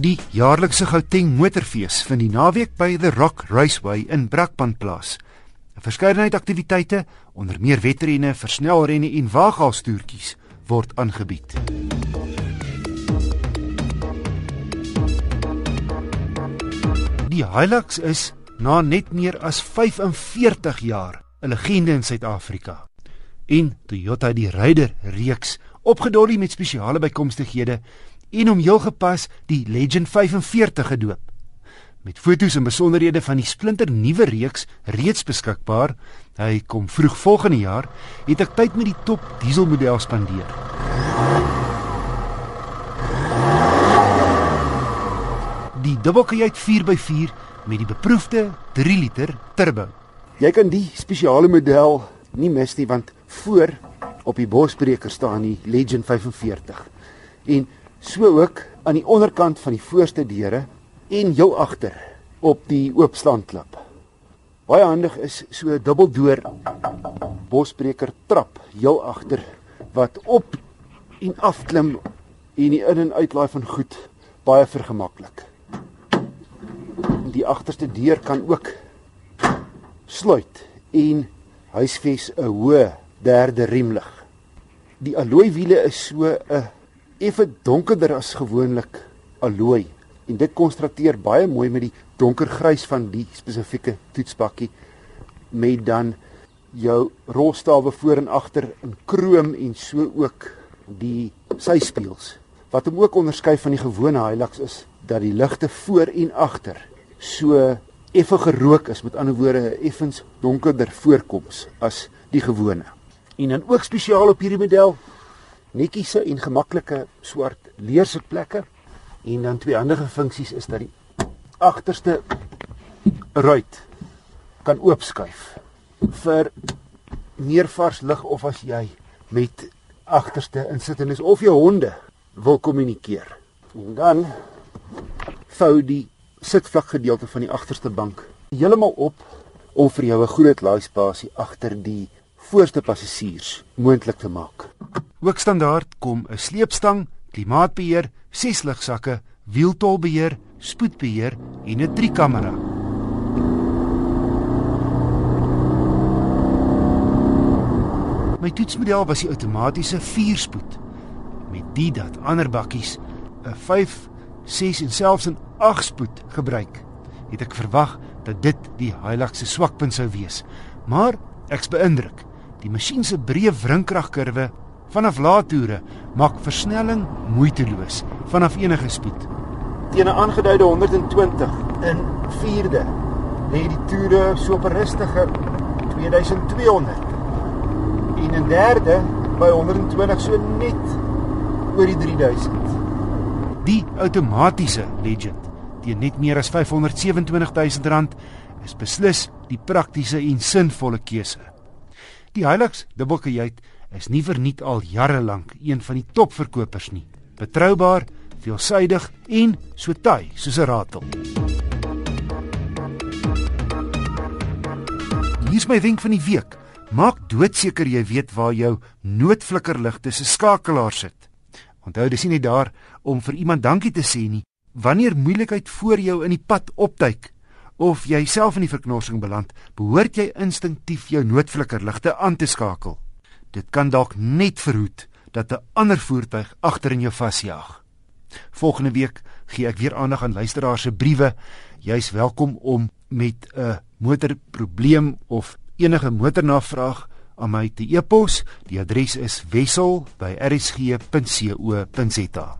Die jaarlikse Gauteng Motorfees vind die naweek by The Rock Raceway in Brakpan plaas. 'n Verskeidenheid aktiwiteite, onder meer wedrenne, versnelrenne en waaghalstoertjies word aangebied. Die Hilux is na net meer as 45 jaar 'n legende in Suid-Afrika. En Toyota die Raider reeks opgedolly met spesiale bykomstighede en hom heel gepas die Legend 45 gedoop. Met foto's en besonderhede van die splinter nuwe reeks reeds beskikbaar, hy kom vroeg volgende jaar, het ek tyd met die top dieselmodel spandeer. Die dubbelkajuit 4x4 met die beproefde 3 liter turbo. Jy kan die spesiale model nie mis nie want voor op die bosbreker staan die Legend 45. En so ook aan die onderkant van die voorste deure en jou agter op die oopslaanklap. Baie handig is so 'n dubbeldoor bosbreker trap heel agter wat op en af klim en die in en uitlaai van goed baie vergemaklik. Die agterste deur kan ook sluit en huisves 'n hoë derde riemlig. Die alloy wiele is so 'n effe donkerder as gewoonlik alloy en dit kontrasteer baie mooi met die donkergrys van die spesifieke toetsbakkie met dan jou rolstawe voor en agter in krom en so ook die syspieëls. Wat hom ook onderskei van die gewone Hilux is dat die ligte voor en agter so effe gerook is, met ander woorde effens donkerder voorkoms as die gewone. En dan ook spesiaal op hierdie model netjiese en gemaklike swart leersitplekke en dan twee ander funksies is dat die agterste ruit kan oopskuif vir meer vars lig of as jy met agterste insittendes of jou honde wil kommunikeer. En dan vou die sitvlak gedeelte van die agterste bank heeltemal op om vir jou 'n groot laaispasie agter die voorste passasiers moontlik te maak. Ook standaard kom 'n sleepstang, klimaatbeheer, ses ligsakke, wieltolbeheer, spoedbeheer en 'n driekamera. My toetsmodel was die outomatiese 4-spoed met die dat ander bakkies 'n 5, 6 en selfs 'n 8 spoed gebruik. Het ek verwag dat dit die Hilux se swakpunt sou wees. Maar ek's beïndruk. Die masjien se breë wrinkragkurwe vanaf lae toere maak versnelling moeiteloos vanaf enige spoed. Teen 'n aangeduide 120 in 4de lê die toere so op 'n rustige 2200. En in 'n by 120 so net oor die 3000. Die outomatiese Legend teen net meer as 527000 rand is beslis die praktiese en sinvolle keuse. Die Hilux dubbelkajuit is nie verniet al jare lank een van die topverkopers nie. Betroubaar, veelsuidig en so taai soos 'n ratel. Hier is my wenk van die week. Maak doodseker jy weet waar jou noodflikkerligte se skakelaar sit. Onthou dis nie daar om vir iemand dankie te sê nie. Wanneer moeilikheid voor jou in die pad opduik, of jy self in die verknorsing beland, behoort jy instinktief jou noodflikkerligte aan te skakel. Dit kan dalk net verhoed dat 'n ander voertuig agter in jou vasjaag. Volgende week gee ek weer aandag aan luisteraars se briewe. Jy's welkom om met 'n motorprobleem of enige motornavraag aan my te e-pos. Die adres is wissel@rsg.co.za.